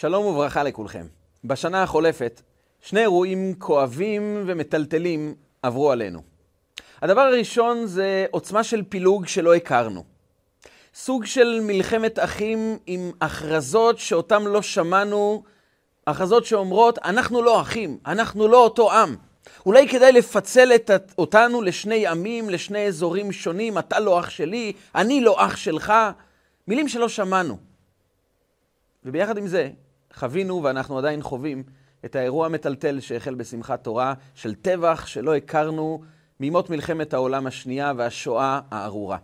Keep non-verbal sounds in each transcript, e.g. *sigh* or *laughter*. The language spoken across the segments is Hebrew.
שלום וברכה לכולכם. בשנה החולפת, שני אירועים כואבים ומטלטלים עברו עלינו. הדבר הראשון זה עוצמה של פילוג שלא הכרנו. סוג של מלחמת אחים עם הכרזות שאותם לא שמענו, הכרזות שאומרות, אנחנו לא אחים, אנחנו לא אותו עם. אולי כדאי לפצל את אותנו לשני עמים, לשני אזורים שונים, אתה לא אח שלי, אני לא אח שלך. מילים שלא שמענו. וביחד עם זה, חווינו ואנחנו עדיין חווים את האירוע המטלטל שהחל בשמחת תורה של טבח שלא הכרנו מימות מלחמת העולם השנייה והשואה הארורה.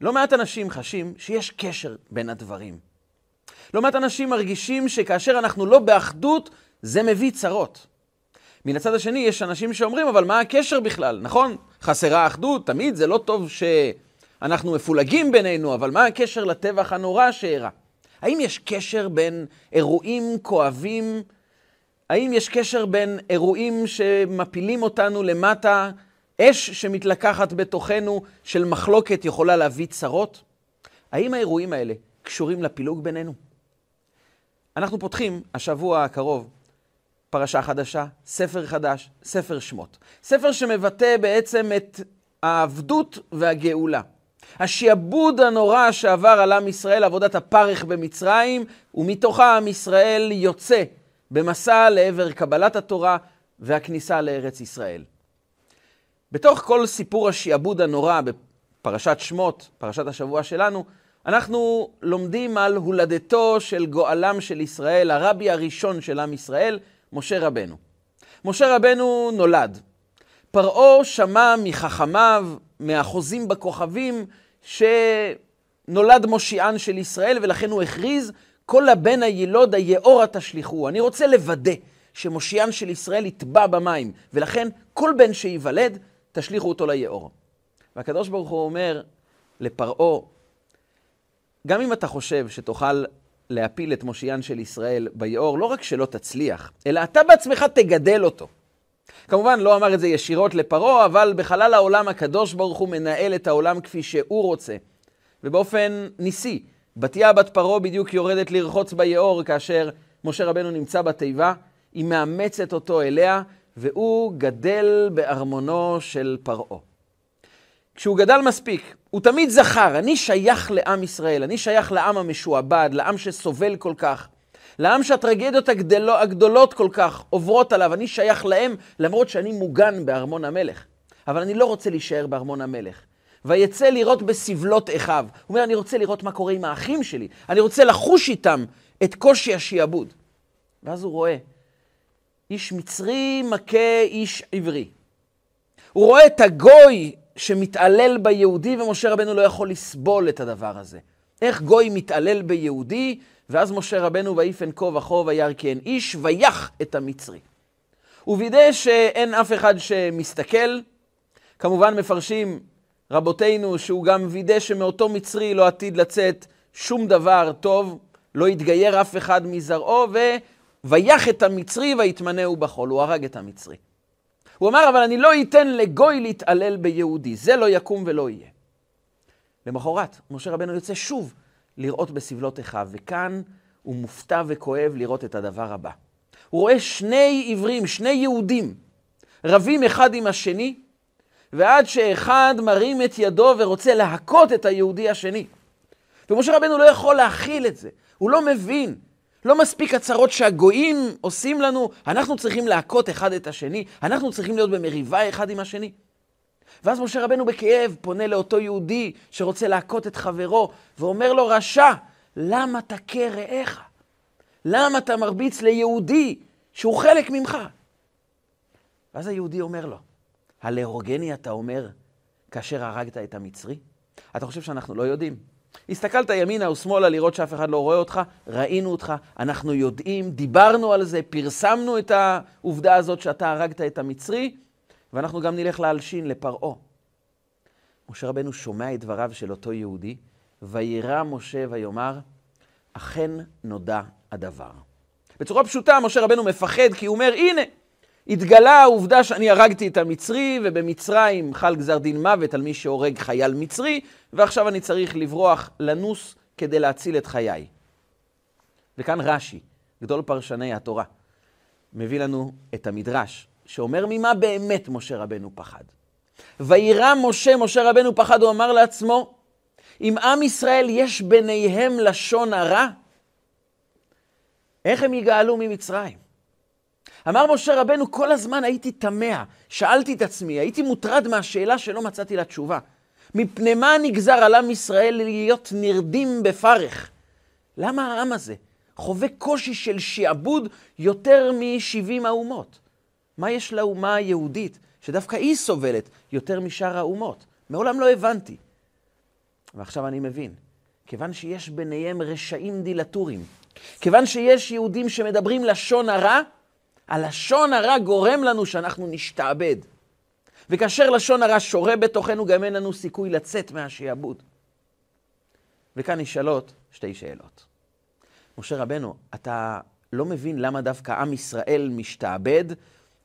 לא מעט אנשים חשים שיש קשר בין הדברים. לא מעט אנשים מרגישים שכאשר אנחנו לא באחדות, זה מביא צרות. מן הצד השני, יש אנשים שאומרים, אבל מה הקשר בכלל? נכון, חסרה אחדות, תמיד זה לא טוב שאנחנו מפולגים בינינו, אבל מה הקשר לטבח הנורא שאירע? האם יש קשר בין אירועים כואבים? האם יש קשר בין אירועים שמפילים אותנו למטה, אש שמתלקחת בתוכנו של מחלוקת יכולה להביא צרות? האם האירועים האלה קשורים לפילוג בינינו? אנחנו פותחים השבוע הקרוב פרשה חדשה, ספר חדש, ספר שמות. ספר שמבטא בעצם את העבדות והגאולה. השעבוד הנורא שעבר על עם ישראל, עבודת הפרך במצרים, ומתוכה עם ישראל יוצא במסע לעבר קבלת התורה והכניסה לארץ ישראל. בתוך כל סיפור השעבוד הנורא בפרשת שמות, פרשת השבוע שלנו, אנחנו לומדים על הולדתו של גואלם של ישראל, הרבי הראשון של עם ישראל, משה רבנו. משה רבנו נולד. פרעה שמע מחכמיו, מהחוזים בכוכבים, שנולד מושיען של ישראל, ולכן הוא הכריז, כל הבן הילוד היאורה תשליכו. אני רוצה לוודא שמושיען של ישראל יטבע במים, ולכן כל בן שייוולד, תשליכו אותו ליאור. והקדוש ברוך הוא אומר לפרעה, גם אם אתה חושב שתוכל להפיל את מושיען של ישראל ביאור, לא רק שלא תצליח, אלא אתה בעצמך תגדל אותו. כמובן, לא אמר את זה ישירות לפרעה, אבל בחלל העולם הקדוש ברוך הוא מנהל את העולם כפי שהוא רוצה. ובאופן ניסי, בתיה בת פרעה בדיוק יורדת לרחוץ ביאור כאשר משה רבנו נמצא בתיבה, היא מאמצת אותו אליה, והוא גדל בארמונו של פרעה. כשהוא גדל מספיק, הוא תמיד זכר, אני שייך לעם ישראל, אני שייך לעם המשועבד, לעם שסובל כל כך, לעם שהטרגדיות הגדלו, הגדולות כל כך עוברות עליו, אני שייך להם, למרות שאני מוגן בארמון המלך. אבל אני לא רוצה להישאר בארמון המלך. ויצא לראות בסבלות אחיו. הוא אומר, אני רוצה לראות מה קורה עם האחים שלי, אני רוצה לחוש איתם את קושי השעבוד. ואז הוא רואה, איש מצרי מכה איש עברי. הוא רואה את הגוי שמתעלל ביהודי, ומשה רבנו לא יכול לסבול את הדבר הזה. איך גוי מתעלל ביהודי, ואז משה רבנו ויפן כה וכה אין איש, ויח את המצרי. ווידא שאין אף אחד שמסתכל. כמובן מפרשים רבותינו שהוא גם וידא שמאותו מצרי לא עתיד לצאת שום דבר טוב, לא יתגייר אף אחד מזרעו, וויח את המצרי ויתמנהו בחול. הוא הרג את המצרי. הוא אמר, אבל אני לא אתן לגוי להתעלל ביהודי, זה לא יקום ולא יהיה. למחרת, משה רבנו יוצא שוב לראות בסבלות אחיו, וכאן הוא מופתע וכואב לראות את הדבר הבא. הוא רואה שני עברים, שני יהודים, רבים אחד עם השני, ועד שאחד מרים את ידו ורוצה להכות את היהודי השני. ומשה רבנו לא יכול להכיל את זה, הוא לא מבין. לא מספיק הצהרות שהגויים עושים לנו, אנחנו צריכים להכות אחד את השני, אנחנו צריכים להיות במריבה אחד עם השני. ואז משה רבנו בכאב פונה לאותו יהודי שרוצה להכות את חברו, ואומר לו, רשע, למה תכה רעך? למה אתה מרביץ ליהודי שהוא חלק ממך? ואז היהודי אומר לו, הלהורגני אתה אומר כאשר הרגת את המצרי? אתה חושב שאנחנו לא יודעים? הסתכלת ימינה ושמאלה לראות שאף אחד לא רואה אותך, ראינו אותך, אנחנו יודעים, דיברנו על זה, פרסמנו את העובדה הזאת שאתה הרגת את המצרי, ואנחנו גם נלך להלשין, לפרעה. משה רבנו שומע את דבריו של אותו יהודי, וירא משה ויאמר, אכן נודע הדבר. בצורה פשוטה, משה רבנו מפחד, כי הוא אומר, הנה, התגלה העובדה שאני הרגתי את המצרי, ובמצרים חל גזר דין מוות על מי שהורג חייל מצרי, ועכשיו אני צריך לברוח, לנוס, כדי להציל את חיי. וכאן רש"י, גדול פרשני התורה, מביא לנו את המדרש, שאומר ממה באמת משה רבנו פחד. וירא משה, משה רבנו פחד, הוא אמר לעצמו, אם עם ישראל יש ביניהם לשון הרע, איך הם יגאלו ממצרים? אמר משה רבנו, כל הזמן הייתי תמה, שאלתי את עצמי, הייתי מוטרד מהשאלה שלא מצאתי לה תשובה. מפני מה נגזר על עם ישראל להיות נרדים בפרך? למה העם הזה חווה קושי של שעבוד יותר מ-70 האומות? מה יש לאומה היהודית, שדווקא היא סובלת יותר משאר האומות? מעולם לא הבנתי. ועכשיו אני מבין. כיוון שיש ביניהם רשעים דילטורים, כיוון שיש יהודים שמדברים לשון הרע, הלשון הרע גורם לנו שאנחנו נשתעבד. וכאשר לשון הרע שורה בתוכנו, גם אין לנו סיכוי לצאת מהשעבוד. וכאן נשאלות שתי שאלות. משה רבנו, אתה לא מבין למה דווקא עם ישראל משתעבד,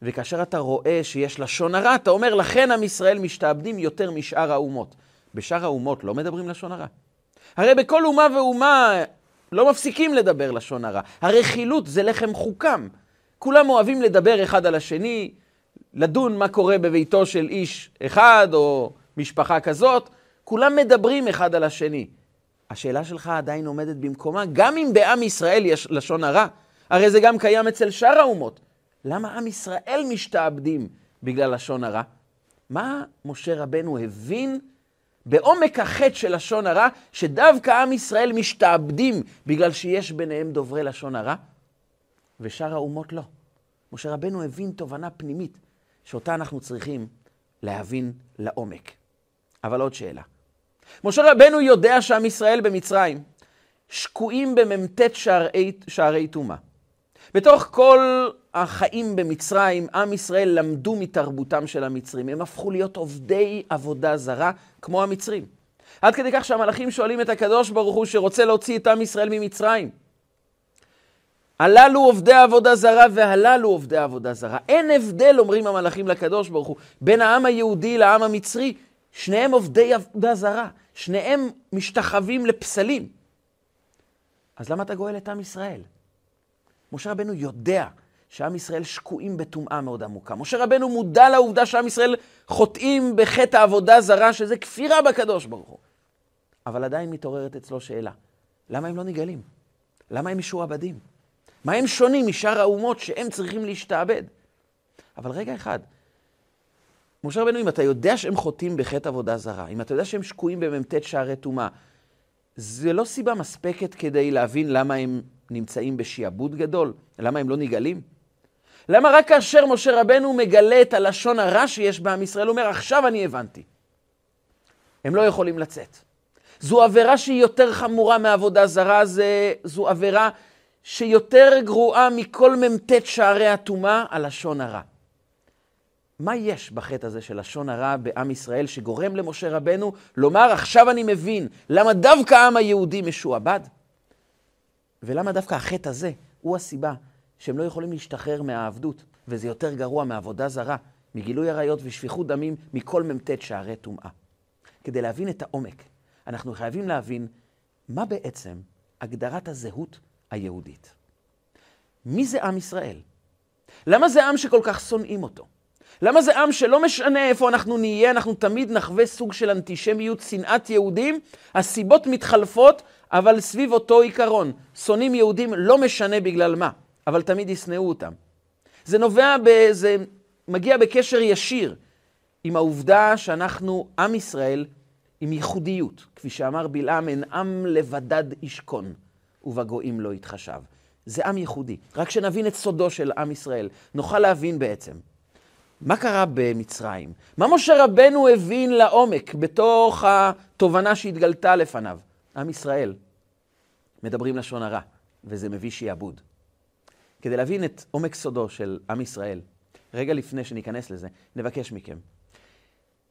וכאשר אתה רואה שיש לשון הרע, אתה אומר, לכן עם ישראל משתעבדים יותר משאר האומות. בשאר האומות לא מדברים לשון הרע. הרי בכל אומה ואומה לא מפסיקים לדבר לשון הרע. הרכילות זה לחם חוקם. כולם אוהבים לדבר אחד על השני, לדון מה קורה בביתו של איש אחד או משפחה כזאת. כולם מדברים אחד על השני. השאלה שלך עדיין עומדת במקומה, גם אם בעם ישראל יש לשון הרע. הרי זה גם קיים אצל שאר האומות. למה עם ישראל משתעבדים בגלל לשון הרע? מה משה רבנו הבין בעומק החטא של לשון הרע, שדווקא עם ישראל משתעבדים בגלל שיש ביניהם דוברי לשון הרע, ושאר האומות לא. משה רבנו הבין תובנה פנימית, שאותה אנחנו צריכים להבין לעומק. אבל עוד שאלה. משה רבנו יודע שעם ישראל במצרים שקועים במ"ט שערי טומאה. בתוך כל החיים במצרים, עם ישראל למדו מתרבותם של המצרים. הם הפכו להיות עובדי עבודה זרה, כמו המצרים. עד כדי כך שהמלאכים שואלים את הקדוש ברוך הוא שרוצה להוציא את עם ישראל ממצרים. הללו עובדי עבודה זרה והללו עובדי עבודה זרה. אין הבדל, אומרים המלאכים לקדוש ברוך הוא, בין העם היהודי לעם המצרי. שניהם עובדי עבודה זרה, שניהם משתחווים לפסלים. אז למה אתה גואל את עם ישראל? משה רבנו יודע שעם ישראל שקועים בטומאה מאוד עמוקה. משה רבנו מודע לעובדה שעם ישראל חוטאים בחטא העבודה זרה, שזה כפירה בקדוש ברוך הוא. אבל עדיין מתעוררת אצלו שאלה, למה הם לא נגאלים? למה הם משועבדים? מה הם שונים משאר האומות שהם צריכים להשתעבד? אבל רגע אחד, משה רבנו, אם אתה יודע שהם חוטאים בחטא עבודה זרה, אם אתה יודע שהם שקועים במ"ט שערי טומאה, זה לא סיבה מספקת כדי להבין למה הם נמצאים בשעבוד גדול? למה הם לא נגאלים? למה רק כאשר משה רבנו מגלה את הלשון הרע שיש בעם ישראל, הוא אומר, עכשיו אני הבנתי. הם לא יכולים לצאת. זו עבירה שהיא יותר חמורה מעבודה זרה, זה, זו עבירה שיותר גרועה מכל מ"ט שערי הטומאה, הלשון הרע. מה יש בחטא הזה של לשון הרע בעם ישראל שגורם למשה רבנו לומר, עכשיו אני מבין למה דווקא העם היהודי משועבד? ולמה דווקא החטא הזה הוא הסיבה שהם לא יכולים להשתחרר מהעבדות, וזה יותר גרוע מעבודה זרה, מגילוי עריות ושפיכות דמים מכל מ"ט שערי טומאה. כדי להבין את העומק, אנחנו חייבים להבין מה בעצם הגדרת הזהות היהודית. מי זה עם ישראל? למה זה עם שכל כך שונאים אותו? למה זה עם שלא משנה איפה אנחנו נהיה, אנחנו תמיד נחווה סוג של אנטישמיות, שנאת יהודים, הסיבות מתחלפות, אבל סביב אותו עיקרון. שונאים יהודים לא משנה בגלל מה, אבל תמיד ישנאו אותם. זה נובע, זה מגיע בקשר ישיר עם העובדה שאנחנו עם ישראל עם ייחודיות. כפי שאמר בלעם, אין עם לבדד ישכון, ובגויים לא יתחשב. זה עם ייחודי. רק שנבין את סודו של עם ישראל, נוכל להבין בעצם מה קרה במצרים? מה משה רבנו הבין לעומק בתוך התובנה שהתגלתה לפניו? עם ישראל מדברים לשון הרע, וזה מביא שיעבוד. כדי להבין את עומק סודו של עם ישראל, רגע לפני שניכנס לזה, נבקש מכם.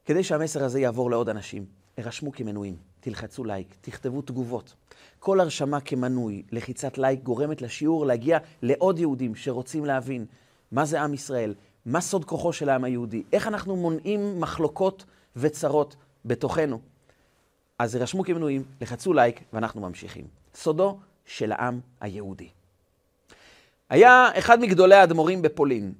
כדי שהמסר הזה יעבור לעוד אנשים, הרשמו כמנויים, תלחצו לייק, תכתבו תגובות. כל הרשמה כמנוי, לחיצת לייק, גורמת לשיעור להגיע לעוד יהודים שרוצים להבין מה זה עם ישראל, מה סוד כוחו של העם היהודי, איך אנחנו מונעים מחלוקות וצרות בתוכנו. אז רשמו כמנויים, לחצו לייק ואנחנו ממשיכים. סודו של העם היהודי. היה אחד מגדולי האדמו"רים בפולין,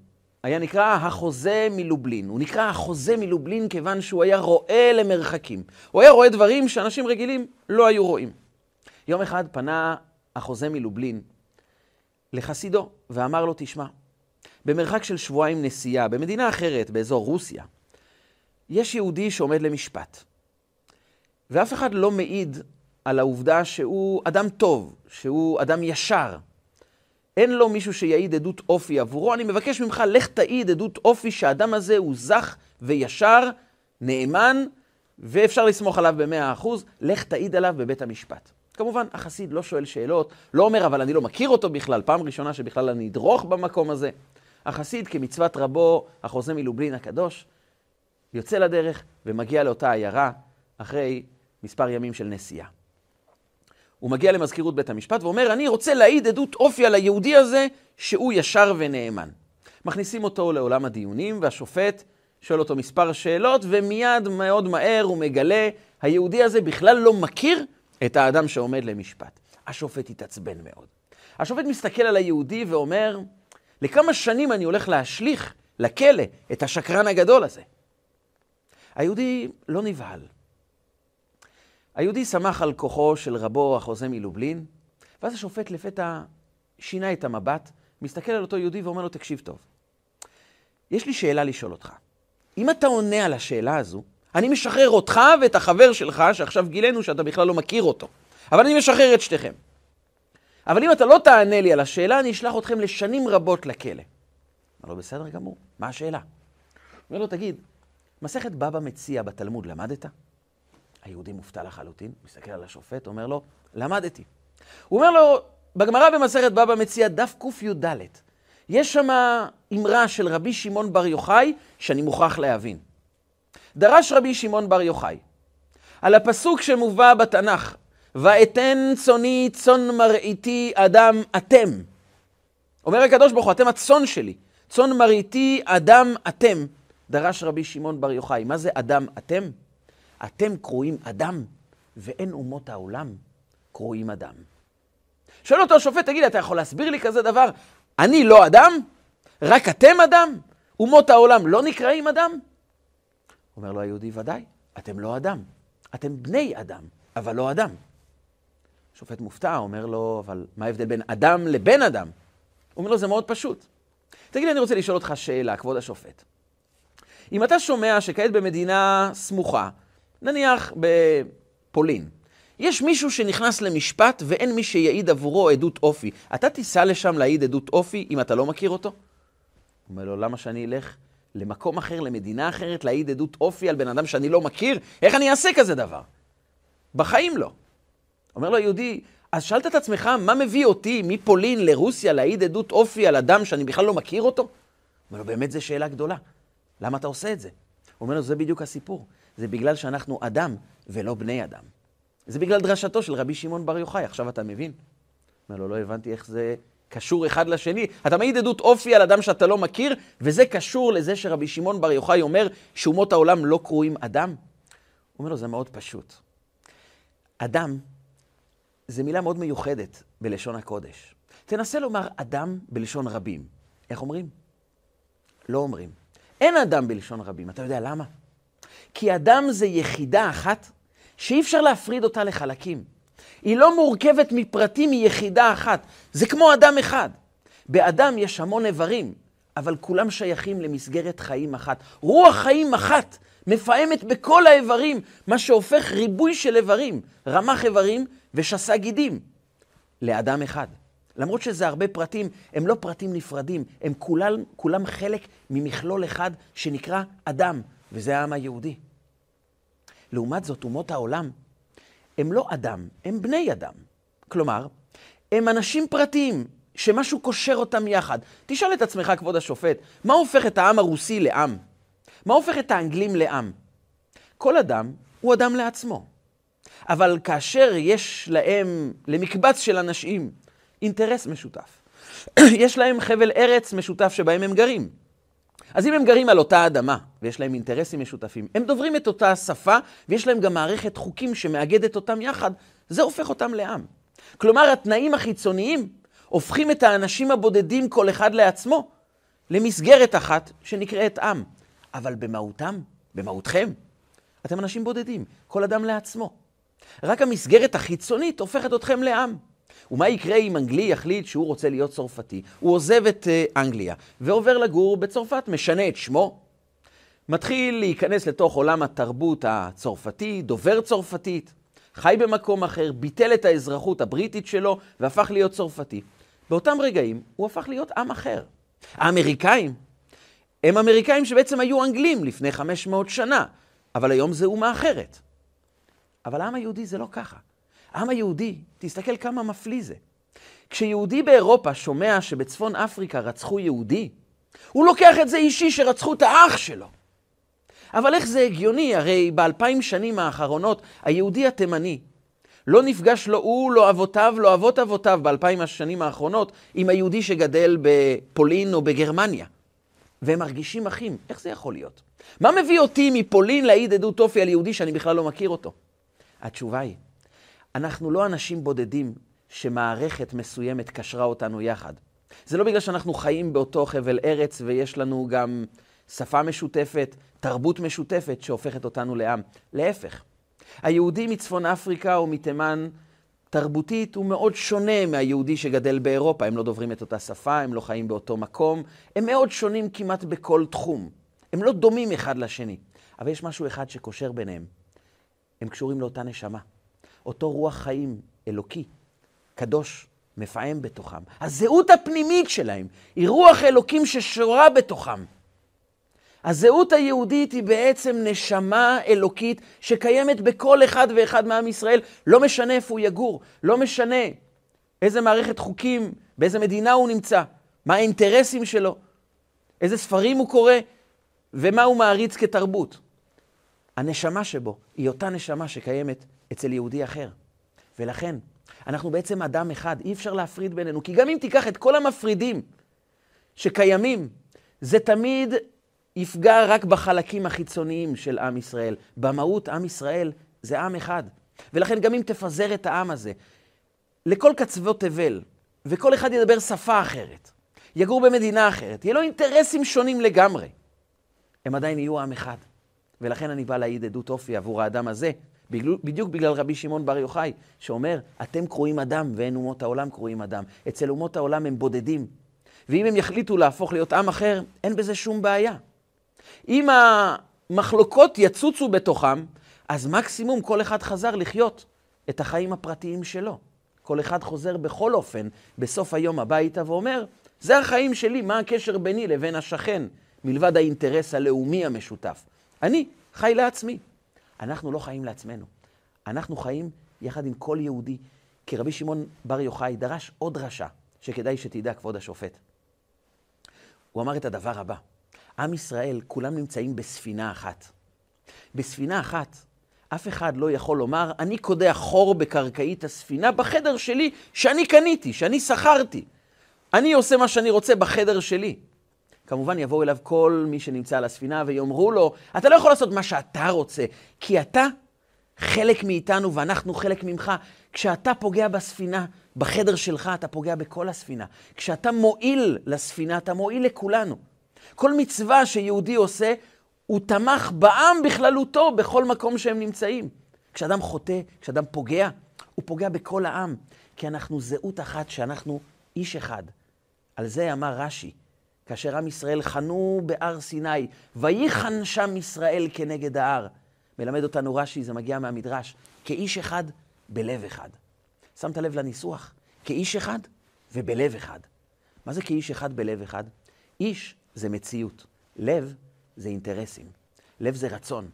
היה נקרא החוזה מלובלין. הוא נקרא החוזה מלובלין כיוון שהוא היה רואה למרחקים. הוא היה רואה דברים שאנשים רגילים לא היו רואים. יום אחד פנה החוזה מלובלין לחסידו ואמר לו, תשמע, במרחק של שבועיים נסיעה, במדינה אחרת, באזור רוסיה, יש יהודי שעומד למשפט. ואף אחד לא מעיד על העובדה שהוא אדם טוב, שהוא אדם ישר. אין לו מישהו שיעיד עדות אופי עבורו. אני מבקש ממך, לך תעיד עדות אופי שהאדם הזה הוא זך וישר, נאמן, ואפשר לסמוך עליו במאה אחוז. לך תעיד עליו בבית המשפט. כמובן, החסיד לא שואל שאלות, לא אומר, אבל אני לא מכיר אותו בכלל, פעם ראשונה שבכלל אני אדרוך במקום הזה. החסיד, כמצוות רבו, החוזה מלובלין הקדוש, יוצא לדרך ומגיע לאותה עיירה אחרי מספר ימים של נסיעה. הוא מגיע למזכירות בית המשפט ואומר, אני רוצה להעיד עדות אופי על היהודי הזה שהוא ישר ונאמן. מכניסים אותו לעולם הדיונים, והשופט שואל אותו מספר שאלות, ומיד מאוד מהר הוא מגלה, היהודי הזה בכלל לא מכיר את האדם שעומד למשפט. השופט התעצבן מאוד. השופט מסתכל על היהודי ואומר, לכמה שנים אני הולך להשליך לכלא את השקרן הגדול הזה? היהודי לא נבהל. היהודי שמח על כוחו של רבו החוזה מלובלין, ואז השופט לפתע שינה את המבט, מסתכל על אותו יהודי ואומר לו, תקשיב טוב, יש לי שאלה לשאול אותך. אם אתה עונה על השאלה הזו, אני משחרר אותך ואת החבר שלך, שעכשיו גילינו שאתה בכלל לא מכיר אותו. אבל אני משחרר את שתיכם. אבל אם אתה לא תענה לי על השאלה, אני אשלח אתכם לשנים רבות לכלא. אמר לו, בסדר גמור, מה השאלה? אומר לו, תגיד, מסכת בבא מציע בתלמוד למדת? היהודי מופתע לחלוטין, מסתכל על השופט, אומר לו, למדתי. הוא אומר לו, בגמרא במסכת בבא מציע דף קי"ד, יש שם אמרה של רבי שמעון בר יוחאי, שאני מוכרח להבין. דרש רבי שמעון בר יוחאי על הפסוק שמובא בתנ"ך, ואתן צוני צאן מרעיתי אדם אתם. אומר הקדוש ברוך הוא, אתם הצאן שלי. צאן מרעיתי אדם אתם. דרש רבי שמעון בר יוחאי. מה זה אדם אתם? אתם קרואים אדם, ואין אומות העולם קרואים אדם. שואל אותו השופט, תגיד, אתה יכול להסביר לי כזה דבר? אני לא אדם? רק אתם אדם? אומות העולם לא נקראים אדם? אומר לו היהודי, ודאי, אתם לא אדם. אתם בני אדם, אבל לא אדם. שופט מופתע, אומר לו, אבל מה ההבדל בין אדם לבן אדם? הוא אומר לו, זה מאוד פשוט. תגיד לי, אני רוצה לשאול אותך שאלה, כבוד השופט. אם אתה שומע שכעת במדינה סמוכה, נניח בפולין, יש מישהו שנכנס למשפט ואין מי שיעיד עבורו עדות אופי, אתה תיסע לשם להעיד עדות אופי אם אתה לא מכיר אותו? הוא אומר לו, למה שאני אלך למקום אחר, למדינה אחרת, להעיד עדות אופי על בן אדם שאני לא מכיר? איך אני אעשה כזה דבר? בחיים לא. אומר לו היהודי, אז שאלת את עצמך, מה מביא אותי מפולין לרוסיה להעיד עדות אופי על אדם שאני בכלל לא מכיר אותו? הוא אומר לו, באמת זו שאלה גדולה. למה אתה עושה את זה? הוא אומר לו, זה בדיוק הסיפור. זה בגלל שאנחנו אדם ולא בני אדם. זה בגלל דרשתו של רבי שמעון בר יוחאי, עכשיו אתה מבין? אומר לו, לא הבנתי איך זה קשור אחד לשני. אתה מעיד עדות אופי על אדם שאתה לא מכיר, וזה קשור לזה שרבי שמעון בר יוחאי אומר שאומות העולם לא קרואים אדם? הוא אומר לו, זה מאוד פשוט. אדם זה מילה מאוד מיוחדת בלשון הקודש. תנסה לומר אדם בלשון רבים. איך אומרים? לא אומרים. אין אדם בלשון רבים. אתה יודע למה? כי אדם זה יחידה אחת שאי אפשר להפריד אותה לחלקים. היא לא מורכבת מפרטים מיחידה אחת. זה כמו אדם אחד. באדם יש המון איברים, אבל כולם שייכים למסגרת חיים אחת. רוח חיים אחת מפעמת בכל האיברים, מה שהופך ריבוי של איברים, רמ"ח איברים ושסה גידים, לאדם אחד. למרות שזה הרבה פרטים, הם לא פרטים נפרדים, הם כולם, כולם חלק ממכלול אחד שנקרא אדם, וזה העם היהודי. לעומת זאת, אומות העולם הם לא אדם, הם בני אדם. כלומר, הם אנשים פרטיים, שמשהו קושר אותם יחד. תשאל את עצמך, כבוד השופט, מה הופך את העם הרוסי לעם? מה הופך את האנגלים לעם? כל אדם הוא אדם לעצמו. אבל כאשר יש להם, למקבץ של אנשים, אינטרס משותף, *clears throat* יש להם חבל ארץ משותף שבהם הם גרים. אז אם הם גרים על אותה אדמה ויש להם אינטרסים משותפים, הם דוברים את אותה שפה ויש להם גם מערכת חוקים שמאגדת אותם יחד, זה הופך אותם לעם. כלומר, התנאים החיצוניים הופכים את האנשים הבודדים כל אחד לעצמו למסגרת אחת שנקראת עם. אבל במהותם, במהותכם, אתם אנשים בודדים, כל אדם לעצמו. רק המסגרת החיצונית הופכת אתכם לעם. ומה יקרה אם אנגלי יחליט שהוא רוצה להיות צרפתי? הוא עוזב את uh, אנגליה ועובר לגור בצרפת, משנה את שמו, מתחיל להיכנס לתוך עולם התרבות הצרפתי, דובר צרפתית, חי במקום אחר, ביטל את האזרחות הבריטית שלו והפך להיות צרפתי. באותם רגעים הוא הפך להיות עם אחר. האמריקאים הם אמריקאים שבעצם היו אנגלים לפני 500 שנה, אבל היום זה אומה אחרת. אבל העם היהודי זה לא ככה. העם היהודי, תסתכל כמה מפליא זה. כשיהודי באירופה שומע שבצפון אפריקה רצחו יהודי, הוא לוקח את זה אישי שרצחו את האח שלו. אבל איך זה הגיוני? הרי באלפיים שנים האחרונות היהודי התימני לא נפגש לא הוא, לא אבותיו, לא אבות אבותיו באלפיים השנים האחרונות עם היהודי שגדל בפולין או בגרמניה. והם מרגישים אחים. איך זה יכול להיות? מה מביא אותי מפולין להעיד עדות אופי על יהודי שאני בכלל לא מכיר אותו? התשובה היא, אנחנו לא אנשים בודדים שמערכת מסוימת קשרה אותנו יחד. זה לא בגלל שאנחנו חיים באותו חבל ארץ ויש לנו גם שפה משותפת, תרבות משותפת שהופכת אותנו לעם. להפך, היהודי מצפון אפריקה או מתימן תרבותית הוא מאוד שונה מהיהודי שגדל באירופה. הם לא דוברים את אותה שפה, הם לא חיים באותו מקום, הם מאוד שונים כמעט בכל תחום. הם לא דומים אחד לשני, אבל יש משהו אחד שקושר ביניהם. הם קשורים לאותה נשמה. אותו רוח חיים אלוקי, קדוש, מפעם בתוכם. הזהות הפנימית שלהם היא רוח אלוקים ששורה בתוכם. הזהות היהודית היא בעצם נשמה אלוקית שקיימת בכל אחד ואחד מעם ישראל, לא משנה איפה הוא יגור, לא משנה איזה מערכת חוקים, באיזה מדינה הוא נמצא, מה האינטרסים שלו, איזה ספרים הוא קורא ומה הוא מעריץ כתרבות. הנשמה שבו היא אותה נשמה שקיימת אצל יהודי אחר. ולכן, אנחנו בעצם אדם אחד, אי אפשר להפריד בינינו, כי גם אם תיקח את כל המפרידים שקיימים, זה תמיד יפגע רק בחלקים החיצוניים של עם ישראל. במהות, עם ישראל זה עם אחד. ולכן גם אם תפזר את העם הזה לכל קצוות תבל, וכל אחד ידבר שפה אחרת, יגור במדינה אחרת, יהיה לו אינטרסים שונים לגמרי, הם עדיין יהיו עם אחד. ולכן אני בא להעיד עדות אופי עבור האדם הזה, בדיוק בגלל רבי שמעון בר יוחאי, שאומר, אתם קרואים אדם ואין אומות העולם קרואים אדם. אצל אומות העולם הם בודדים. ואם הם יחליטו להפוך להיות עם אחר, אין בזה שום בעיה. אם המחלוקות יצוצו בתוכם, אז מקסימום כל אחד חזר לחיות את החיים הפרטיים שלו. כל אחד חוזר בכל אופן בסוף היום הביתה ואומר, זה החיים שלי, מה הקשר ביני לבין השכן, מלבד האינטרס הלאומי המשותף. אני חי לעצמי. אנחנו לא חיים לעצמנו. אנחנו חיים יחד עם כל יהודי. כי רבי שמעון בר יוחאי דרש עוד דרשה, שכדאי שתדע, כבוד השופט. הוא אמר את הדבר הבא: עם ישראל, כולם נמצאים בספינה אחת. בספינה אחת, אף אחד לא יכול לומר, אני קודח חור בקרקעית הספינה בחדר שלי שאני קניתי, שאני שכרתי. אני עושה מה שאני רוצה בחדר שלי. כמובן יבואו אליו כל מי שנמצא על הספינה ויאמרו לו, אתה לא יכול לעשות מה שאתה רוצה, כי אתה חלק מאיתנו ואנחנו חלק ממך. כשאתה פוגע בספינה, בחדר שלך, אתה פוגע בכל הספינה. כשאתה מועיל לספינה, אתה מועיל לכולנו. כל מצווה שיהודי עושה, הוא תמך בעם בכללותו בכל מקום שהם נמצאים. כשאדם חוטא, כשאדם פוגע, הוא פוגע בכל העם, כי אנחנו זהות אחת, שאנחנו איש אחד. על זה אמר רש"י, כאשר עם ישראל חנו בהר סיני, ויחן שם ישראל כנגד ההר. מלמד אותנו רש"י, זה מגיע מהמדרש, כאיש אחד בלב אחד. שמת לב לניסוח? כאיש אחד ובלב אחד. מה זה כאיש אחד בלב אחד? איש זה מציאות, לב זה אינטרסים, לב זה רצון.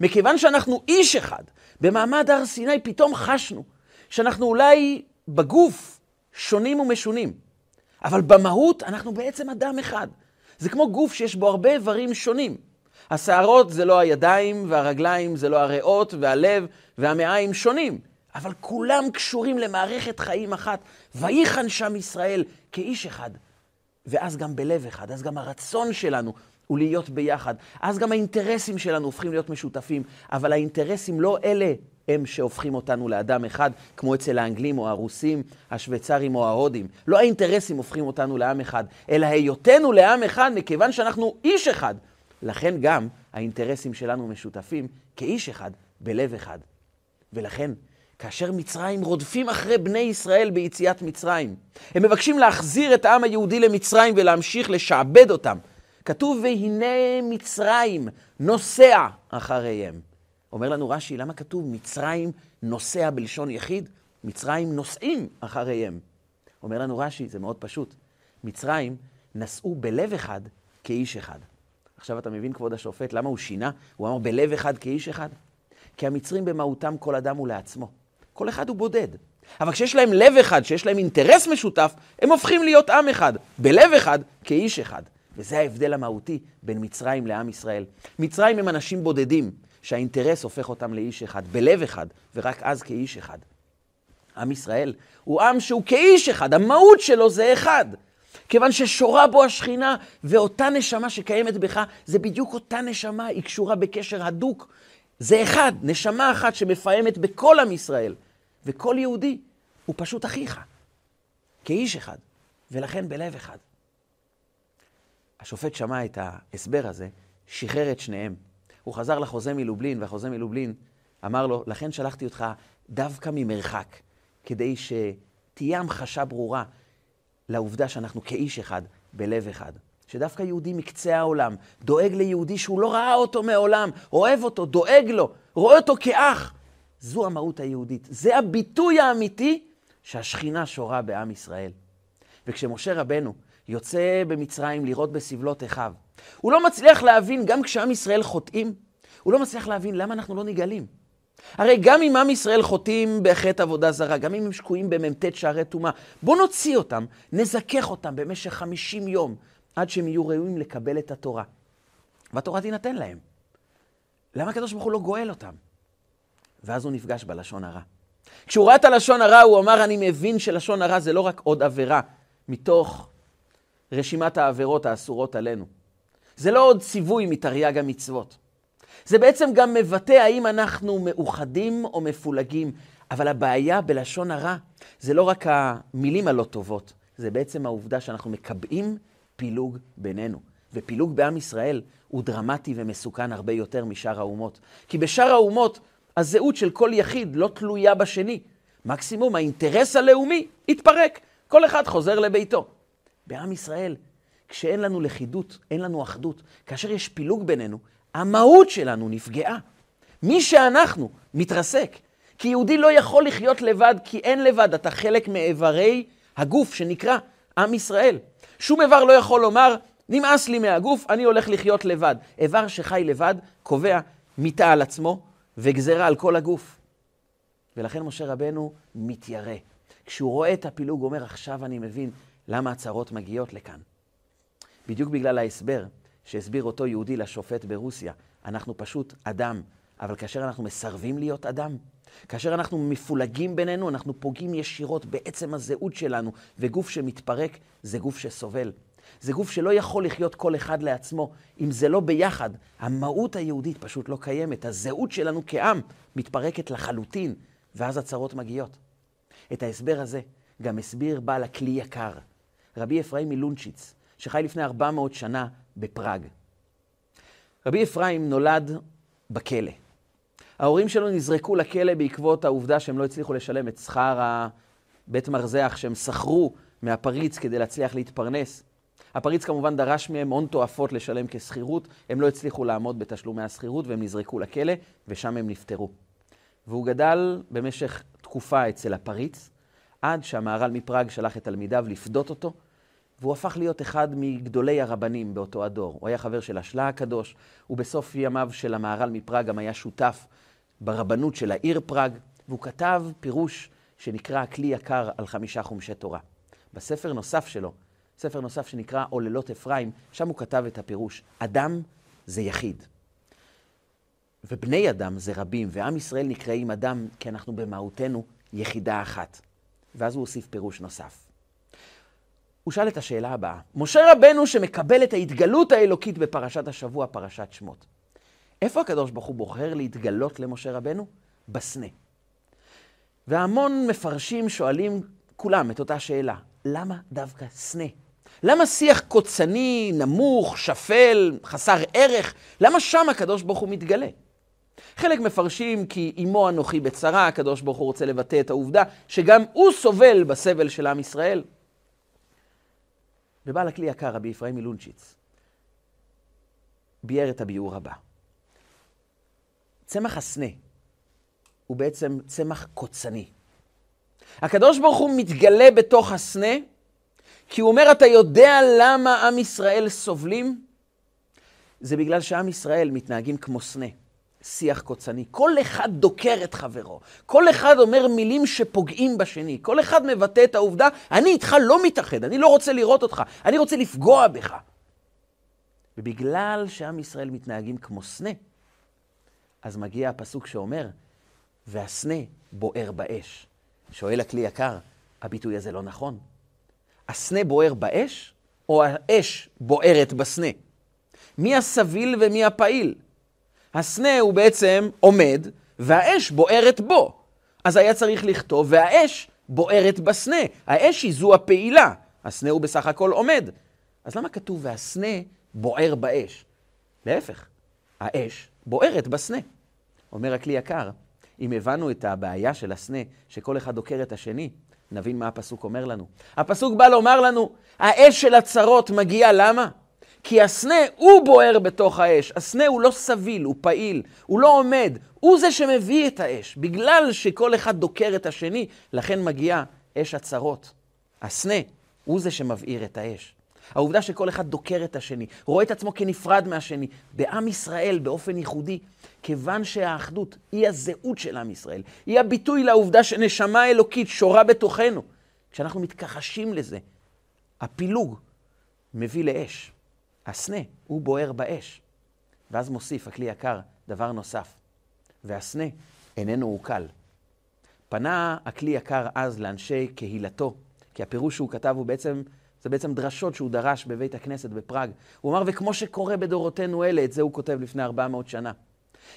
מכיוון שאנחנו איש אחד, במעמד הר סיני פתאום חשנו שאנחנו אולי בגוף שונים ומשונים. אבל במהות אנחנו בעצם אדם אחד. זה כמו גוף שיש בו הרבה איברים שונים. השערות זה לא הידיים, והרגליים זה לא הריאות, והלב והמעיים שונים. אבל כולם קשורים למערכת חיים אחת. ויחן שם ישראל כאיש אחד. ואז גם בלב אחד, אז גם הרצון שלנו הוא להיות ביחד. אז גם האינטרסים שלנו הופכים להיות משותפים. אבל האינטרסים לא אלה הם שהופכים אותנו לאדם אחד, כמו אצל האנגלים או הרוסים, השוויצרים או ההודים. לא האינטרסים הופכים אותנו לעם אחד, אלא היותנו לעם אחד מכיוון שאנחנו איש אחד. לכן גם האינטרסים שלנו משותפים כאיש אחד, בלב אחד. ולכן, כאשר מצרים רודפים אחרי בני ישראל ביציאת מצרים, הם מבקשים להחזיר את העם היהודי למצרים ולהמשיך לשעבד אותם. כתוב, והנה מצרים נוסע אחריהם. אומר לנו רש"י, למה כתוב מצרים נוסע בלשון יחיד? מצרים נוסעים אחריהם. אומר לנו רש"י, זה מאוד פשוט. מצרים נסעו בלב אחד כאיש אחד. עכשיו אתה מבין, כבוד השופט, למה הוא שינה? הוא אמר בלב אחד כאיש אחד? כי המצרים במהותם כל אדם הוא לעצמו. כל אחד הוא בודד. אבל כשיש להם לב אחד, כשיש להם אינטרס משותף, הם הופכים להיות עם אחד, בלב אחד, כאיש אחד. וזה ההבדל המהותי בין מצרים לעם ישראל. מצרים הם אנשים בודדים, שהאינטרס הופך אותם לאיש אחד, בלב אחד, ורק אז כאיש אחד. עם ישראל הוא עם שהוא כאיש אחד, המהות שלו זה אחד. כיוון ששורה בו השכינה, ואותה נשמה שקיימת בך, זה בדיוק אותה נשמה, היא קשורה בקשר הדוק. זה אחד, נשמה אחת שמפעמת בכל עם ישראל. וכל יהודי הוא פשוט אחיך, כאיש אחד, ולכן בלב אחד. השופט שמע את ההסבר הזה, שחרר את שניהם. הוא חזר לחוזה מלובלין, והחוזה מלובלין אמר לו, לכן שלחתי אותך דווקא ממרחק, כדי שתהיה המחשה ברורה לעובדה שאנחנו כאיש אחד, בלב אחד. שדווקא יהודי מקצה העולם דואג ליהודי שהוא לא ראה אותו מעולם, אוהב אותו, דואג לו, רואה אותו כאח. זו המהות היהודית. זה הביטוי האמיתי שהשכינה שורה בעם ישראל. וכשמשה רבנו יוצא במצרים לראות בסבלות אחיו, הוא לא מצליח להבין, גם כשעם ישראל חוטאים, הוא לא מצליח להבין למה אנחנו לא נגאלים. הרי גם אם עם ישראל חוטאים בחטא עבודה זרה, גם אם הם שקועים במ"ט שערי טומאה, בואו נוציא אותם, נזכך אותם במשך 50 יום, עד שהם יהיו ראויים לקבל את התורה. והתורה תינתן להם. למה הקדוש ברוך הוא לא גואל אותם? ואז הוא נפגש בלשון הרע. כשהוא ראה את הלשון הרע, הוא אמר, אני מבין שלשון הרע זה לא רק עוד עבירה מתוך רשימת העבירות האסורות עלינו. זה לא עוד ציווי מתרי"ג המצוות. זה בעצם גם מבטא האם אנחנו מאוחדים או מפולגים. אבל הבעיה בלשון הרע זה לא רק המילים הלא טובות, זה בעצם העובדה שאנחנו מקבעים פילוג בינינו. ופילוג בעם ישראל הוא דרמטי ומסוכן הרבה יותר משאר האומות. כי בשאר האומות הזהות של כל יחיד לא תלויה בשני. מקסימום האינטרס הלאומי יתפרק, כל אחד חוזר לביתו. בעם ישראל, כשאין לנו לכידות, אין לנו אחדות, כאשר יש פילוג בינינו, המהות שלנו נפגעה. מי שאנחנו מתרסק. כי יהודי לא יכול לחיות לבד, כי אין לבד, אתה חלק מאיברי הגוף שנקרא עם ישראל. שום איבר לא יכול לומר, נמאס לי מהגוף, אני הולך לחיות לבד. איבר שחי לבד קובע מיטה על עצמו וגזרה על כל הגוף. ולכן משה רבנו מתיירא. כשהוא רואה את הפילוג, הוא אומר, עכשיו אני מבין למה הצרות מגיעות לכאן. בדיוק בגלל ההסבר שהסביר אותו יהודי לשופט ברוסיה. אנחנו פשוט אדם, אבל כאשר אנחנו מסרבים להיות אדם, כאשר אנחנו מפולגים בינינו, אנחנו פוגעים ישירות בעצם הזהות שלנו, וגוף שמתפרק זה גוף שסובל. זה גוף שלא יכול לחיות כל אחד לעצמו. אם זה לא ביחד, המהות היהודית פשוט לא קיימת. הזהות שלנו כעם מתפרקת לחלוטין, ואז הצרות מגיעות. את ההסבר הזה גם הסביר בעל הכלי יקר, רבי אפרים מלונצ'יץ, שחי לפני 400 שנה בפראג. רבי אפרים נולד בכלא. ההורים שלו נזרקו לכלא בעקבות העובדה שהם לא הצליחו לשלם את שכר הבית מרזח שהם שכרו מהפריץ כדי להצליח להתפרנס. הפריץ כמובן דרש מהם הון תועפות לשלם כשכירות, הם לא הצליחו לעמוד בתשלומי השכירות והם נזרקו לכלא ושם הם נפטרו. והוא גדל במשך תקופה אצל הפריץ, עד שהמהר"ל מפראג שלח את תלמידיו לפדות אותו, והוא הפך להיות אחד מגדולי הרבנים באותו הדור. הוא היה חבר של השלה הקדוש, ובסוף ימיו של המהר"ל מפראג גם היה שותף ברבנות של העיר פראג, והוא כתב פירוש שנקרא כלי יקר על חמישה חומשי תורה. בספר נוסף שלו, ספר נוסף שנקרא עוללות אפרים, שם הוא כתב את הפירוש, אדם זה יחיד. ובני אדם זה רבים, ועם ישראל נקראים אדם כי אנחנו במהותנו יחידה אחת. ואז הוא הוסיף פירוש נוסף. הוא שאל את השאלה הבאה, משה רבנו שמקבל את ההתגלות האלוקית בפרשת השבוע, פרשת שמות. איפה הקדוש ברוך הוא בוחר להתגלות למשה רבנו? בסנה. והמון מפרשים שואלים כולם את אותה שאלה, למה דווקא סנה? למה שיח קוצני, נמוך, שפל, חסר ערך? למה שם הקדוש ברוך הוא מתגלה? חלק מפרשים כי אמו אנוכי בצרה, הקדוש ברוך הוא רוצה לבטא את העובדה שגם הוא סובל בסבל של עם ישראל. ובעל הכלי יקר, רבי אפרים מלונצ'יץ, ביאר את הביאור הבא. צמח הסנה הוא בעצם צמח קוצני. הקדוש ברוך הוא מתגלה בתוך הסנה, כי הוא אומר, אתה יודע למה עם ישראל סובלים? זה בגלל שעם ישראל מתנהגים כמו סנה, שיח קוצני. כל אחד דוקר את חברו, כל אחד אומר מילים שפוגעים בשני, כל אחד מבטא את העובדה, אני איתך לא מתאחד, אני לא רוצה לראות אותך, אני רוצה לפגוע בך. ובגלל שעם ישראל מתנהגים כמו סנה, אז מגיע הפסוק שאומר, והסנה בוער באש. שואל הכלי יקר, הביטוי הזה לא נכון. הסנה בוער באש, או האש בוערת בסנה? מי הסביל ומי הפעיל? הסנה הוא בעצם עומד, והאש בוערת בו. אז היה צריך לכתוב, והאש בוערת בסנה. האש היא זו הפעילה. הסנה הוא בסך הכל עומד. אז למה כתוב והסנה בוער באש? להפך, האש בוערת בסנה. אומר הכלי יקר, אם הבנו את הבעיה של הסנה, שכל אחד דוקר את השני, נבין מה הפסוק אומר לנו. הפסוק בא לומר לנו, האש של הצרות מגיעה למה? כי הסנה הוא בוער בתוך האש. הסנה הוא לא סביל, הוא פעיל, הוא לא עומד, הוא זה שמביא את האש. בגלל שכל אחד דוקר את השני, לכן מגיעה אש הצרות. הסנה הוא זה שמבעיר את האש. העובדה שכל אחד דוקר את השני, רואה את עצמו כנפרד מהשני. בעם ישראל, באופן ייחודי, כיוון שהאחדות היא הזהות של עם ישראל, היא הביטוי לעובדה שנשמה אלוקית שורה בתוכנו. כשאנחנו מתכחשים לזה, הפילוג מביא לאש. הסנה הוא בוער באש. ואז מוסיף הכלי יקר דבר נוסף, והסנה איננו עוקל. פנה הכלי יקר אז לאנשי קהילתו, כי הפירוש שהוא כתב הוא בעצם זה בעצם דרשות שהוא דרש בבית הכנסת בפראג. הוא אמר, וכמו שקורה בדורותינו אלה, את זה הוא כותב לפני 400 שנה.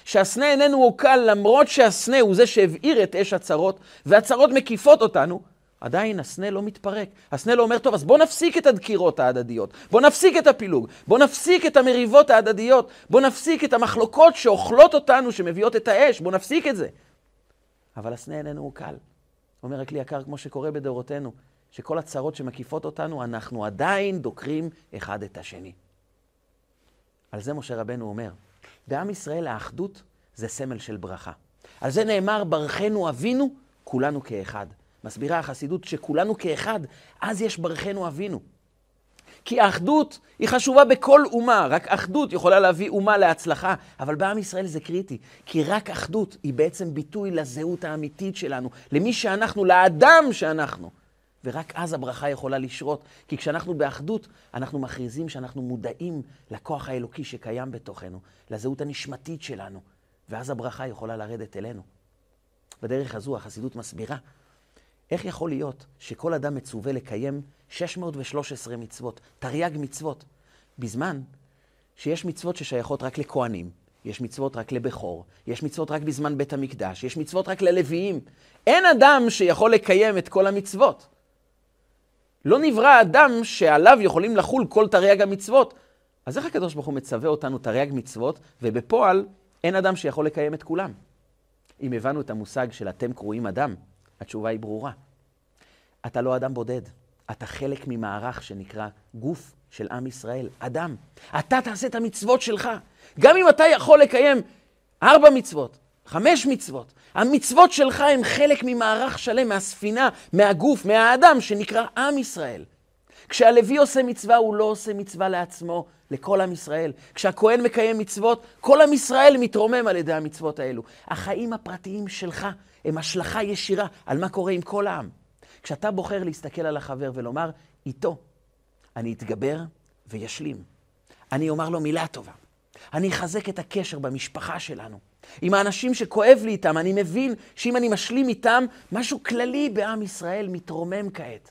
שהסנה איננו עוקל, למרות שהסנה הוא זה שהבעיר את אש הצרות, והצרות מקיפות אותנו, עדיין הסנה לא מתפרק. הסנה לא אומר, טוב, אז בוא נפסיק את הדקירות ההדדיות, בוא נפסיק את הפילוג, בוא נפסיק את המריבות ההדדיות, בוא נפסיק את המחלוקות שאוכלות אותנו, שמביאות את האש, בוא נפסיק את זה. אבל הסנה איננו עוקל. אומר הכלי יקר, כמו שקורה בדורותינו, שכל הצרות שמקיפות אותנו, אנחנו עדיין דוקרים אחד את השני. על זה משה רבנו אומר, בעם ישראל האחדות זה סמל של ברכה. על זה נאמר, ברכנו אבינו, כולנו כאחד. מסבירה החסידות שכולנו כאחד, אז יש ברכנו אבינו. כי האחדות היא חשובה בכל אומה, רק אחדות יכולה להביא אומה להצלחה, אבל בעם ישראל זה קריטי, כי רק אחדות היא בעצם ביטוי לזהות האמיתית שלנו, למי שאנחנו, לאדם שאנחנו. ורק אז הברכה יכולה לשרות. כי כשאנחנו באחדות, אנחנו מכריזים שאנחנו מודעים לכוח האלוקי שקיים בתוכנו, לזהות הנשמתית שלנו, ואז הברכה יכולה לרדת אלינו. בדרך הזו החסידות מסבירה איך יכול להיות שכל אדם מצווה לקיים 613 מצוות, תרי"ג מצוות, בזמן שיש מצוות ששייכות רק לכהנים, יש מצוות רק לבכור, יש מצוות רק בזמן בית המקדש, יש מצוות רק ללוויים. אין אדם שיכול לקיים את כל המצוות. לא נברא אדם שעליו יכולים לחול כל תרי"ג המצוות. אז איך הקדוש ברוך הוא מצווה אותנו תרי"ג מצוות, ובפועל אין אדם שיכול לקיים את כולם? אם הבנו את המושג של אתם קרואים אדם, התשובה היא ברורה. אתה לא אדם בודד, אתה חלק ממערך שנקרא גוף של עם ישראל, אדם. אתה תעשה את המצוות שלך. גם אם אתה יכול לקיים ארבע מצוות, חמש מצוות, המצוות שלך הן חלק ממערך שלם, מהספינה, מהגוף, מהאדם, שנקרא עם ישראל. כשהלוי עושה מצווה, הוא לא עושה מצווה לעצמו, לכל עם ישראל. כשהכהן מקיים מצוות, כל עם ישראל מתרומם על ידי המצוות האלו. החיים הפרטיים שלך הם השלכה ישירה על מה קורה עם כל העם. כשאתה בוחר להסתכל על החבר ולומר, איתו אני אתגבר וישלים. אני אומר לו מילה טובה. אני אחזק את הקשר במשפחה שלנו. עם האנשים שכואב לי איתם, אני מבין שאם אני משלים איתם, משהו כללי בעם ישראל מתרומם כעת.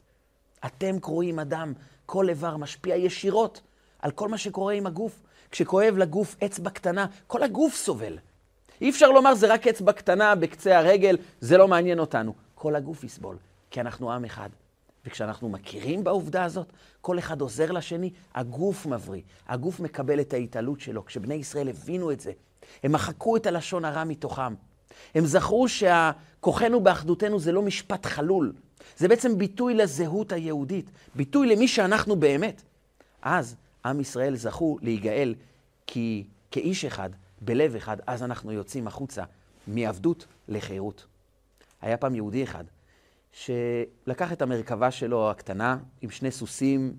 אתם קרואים אדם, כל איבר משפיע ישירות על כל מה שקורה עם הגוף. כשכואב לגוף אצבע קטנה, כל הגוף סובל. אי אפשר לומר זה רק אצבע קטנה בקצה הרגל, זה לא מעניין אותנו. כל הגוף יסבול, כי אנחנו עם אחד. וכשאנחנו מכירים בעובדה הזאת, כל אחד עוזר לשני, הגוף מבריא, הגוף מקבל את ההתעלות שלו. כשבני ישראל הבינו את זה, הם מחקו את הלשון הרע מתוכם. הם זכרו שכוחנו באחדותנו זה לא משפט חלול, זה בעצם ביטוי לזהות היהודית, ביטוי למי שאנחנו באמת. אז עם ישראל זכו להיגאל כי כאיש אחד, בלב אחד, אז אנחנו יוצאים החוצה מעבדות לחירות. היה פעם יהודי אחד שלקח את המרכבה שלו הקטנה עם שני סוסים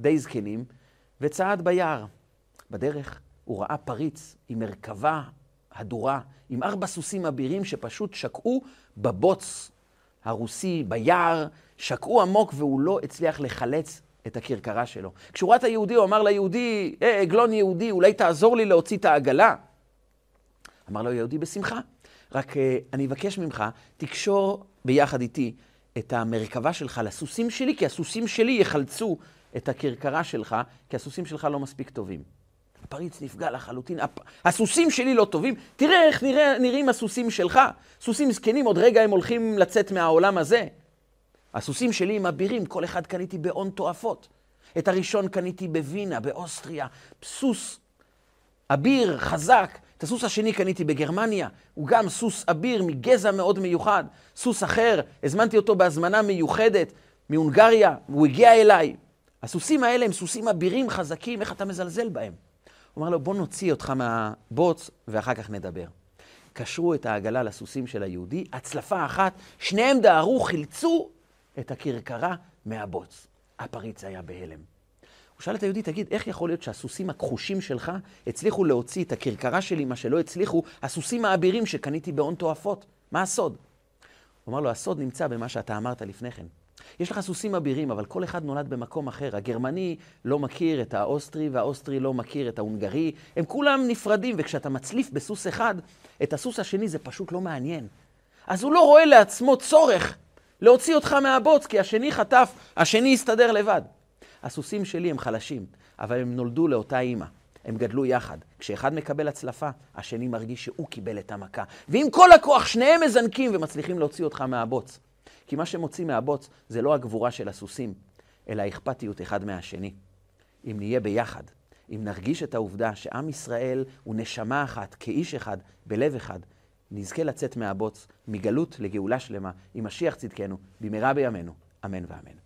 די זקנים וצעד ביער. בדרך הוא ראה פריץ עם מרכבה הדורה, עם ארבע סוסים אבירים שפשוט שקעו בבוץ הרוסי, ביער, שקעו עמוק והוא לא הצליח לחלץ את הכרכרה שלו. כשהוא ראה את היהודי, הוא אמר ליהודי, אה, עגלון יהודי, אולי תעזור לי להוציא את העגלה. אמר לו יהודי, בשמחה. רק אה, אני אבקש ממך, תקשור ביחד איתי את המרכבה שלך לסוסים שלי, כי הסוסים שלי יחלצו את הכרכרה שלך, כי הסוסים שלך לא מספיק טובים. הפריץ נפגע לחלוטין, הפ... הסוסים שלי לא טובים, תראה איך נראה, נראים הסוסים שלך. סוסים זקנים, עוד רגע הם הולכים לצאת מהעולם הזה. הסוסים שלי הם אבירים, כל אחד קניתי בהון תועפות. את הראשון קניתי בווינה, באוסטריה, סוס אביר, חזק. את הסוס השני קניתי בגרמניה, הוא גם סוס אביר מגזע מאוד מיוחד. סוס אחר, הזמנתי אותו בהזמנה מיוחדת מהונגריה, והוא הגיע אליי. הסוסים האלה הם סוסים אבירים חזקים, איך אתה מזלזל בהם? הוא אמר לו, בוא נוציא אותך מהבוץ ואחר כך נדבר. קשרו את העגלה לסוסים של היהודי, הצלפה אחת, שניהם דהרו, חילצו את הכרכרה מהבוץ. הפריץ היה בהלם. הוא שאל את היהודי, תגיד, איך יכול להיות שהסוסים הכחושים שלך הצליחו להוציא את הכרכרה שלי, מה שלא הצליחו הסוסים האבירים שקניתי בהון תועפות? מה הסוד? הוא אמר לו, הסוד נמצא במה שאתה אמרת לפני כן. יש לך סוסים אבירים, אבל כל אחד נולד במקום אחר. הגרמני לא מכיר את האוסטרי, והאוסטרי לא מכיר את ההונגרי. הם כולם נפרדים, וכשאתה מצליף בסוס אחד, את הסוס השני זה פשוט לא מעניין. אז הוא לא רואה לעצמו צורך להוציא אותך מהבוץ, כי השני חטף, השני יסתדר לבד. הסוסים שלי הם חלשים, אבל הם נולדו לאותה אימא. הם גדלו יחד. כשאחד מקבל הצלפה, השני מרגיש שהוא קיבל את המכה. ועם כל הכוח, שניהם מזנקים ומצליחים להוציא אותך מהבוץ. כי מה שמוציא מהבוץ זה לא הגבורה של הסוסים, אלא האכפתיות אחד מהשני. אם נהיה ביחד, אם נרגיש את העובדה שעם ישראל הוא נשמה אחת, כאיש אחד, בלב אחד, נזכה לצאת מהבוץ, מגלות לגאולה שלמה, עם משיח צדקנו, במהרה בימינו, אמן ואמן.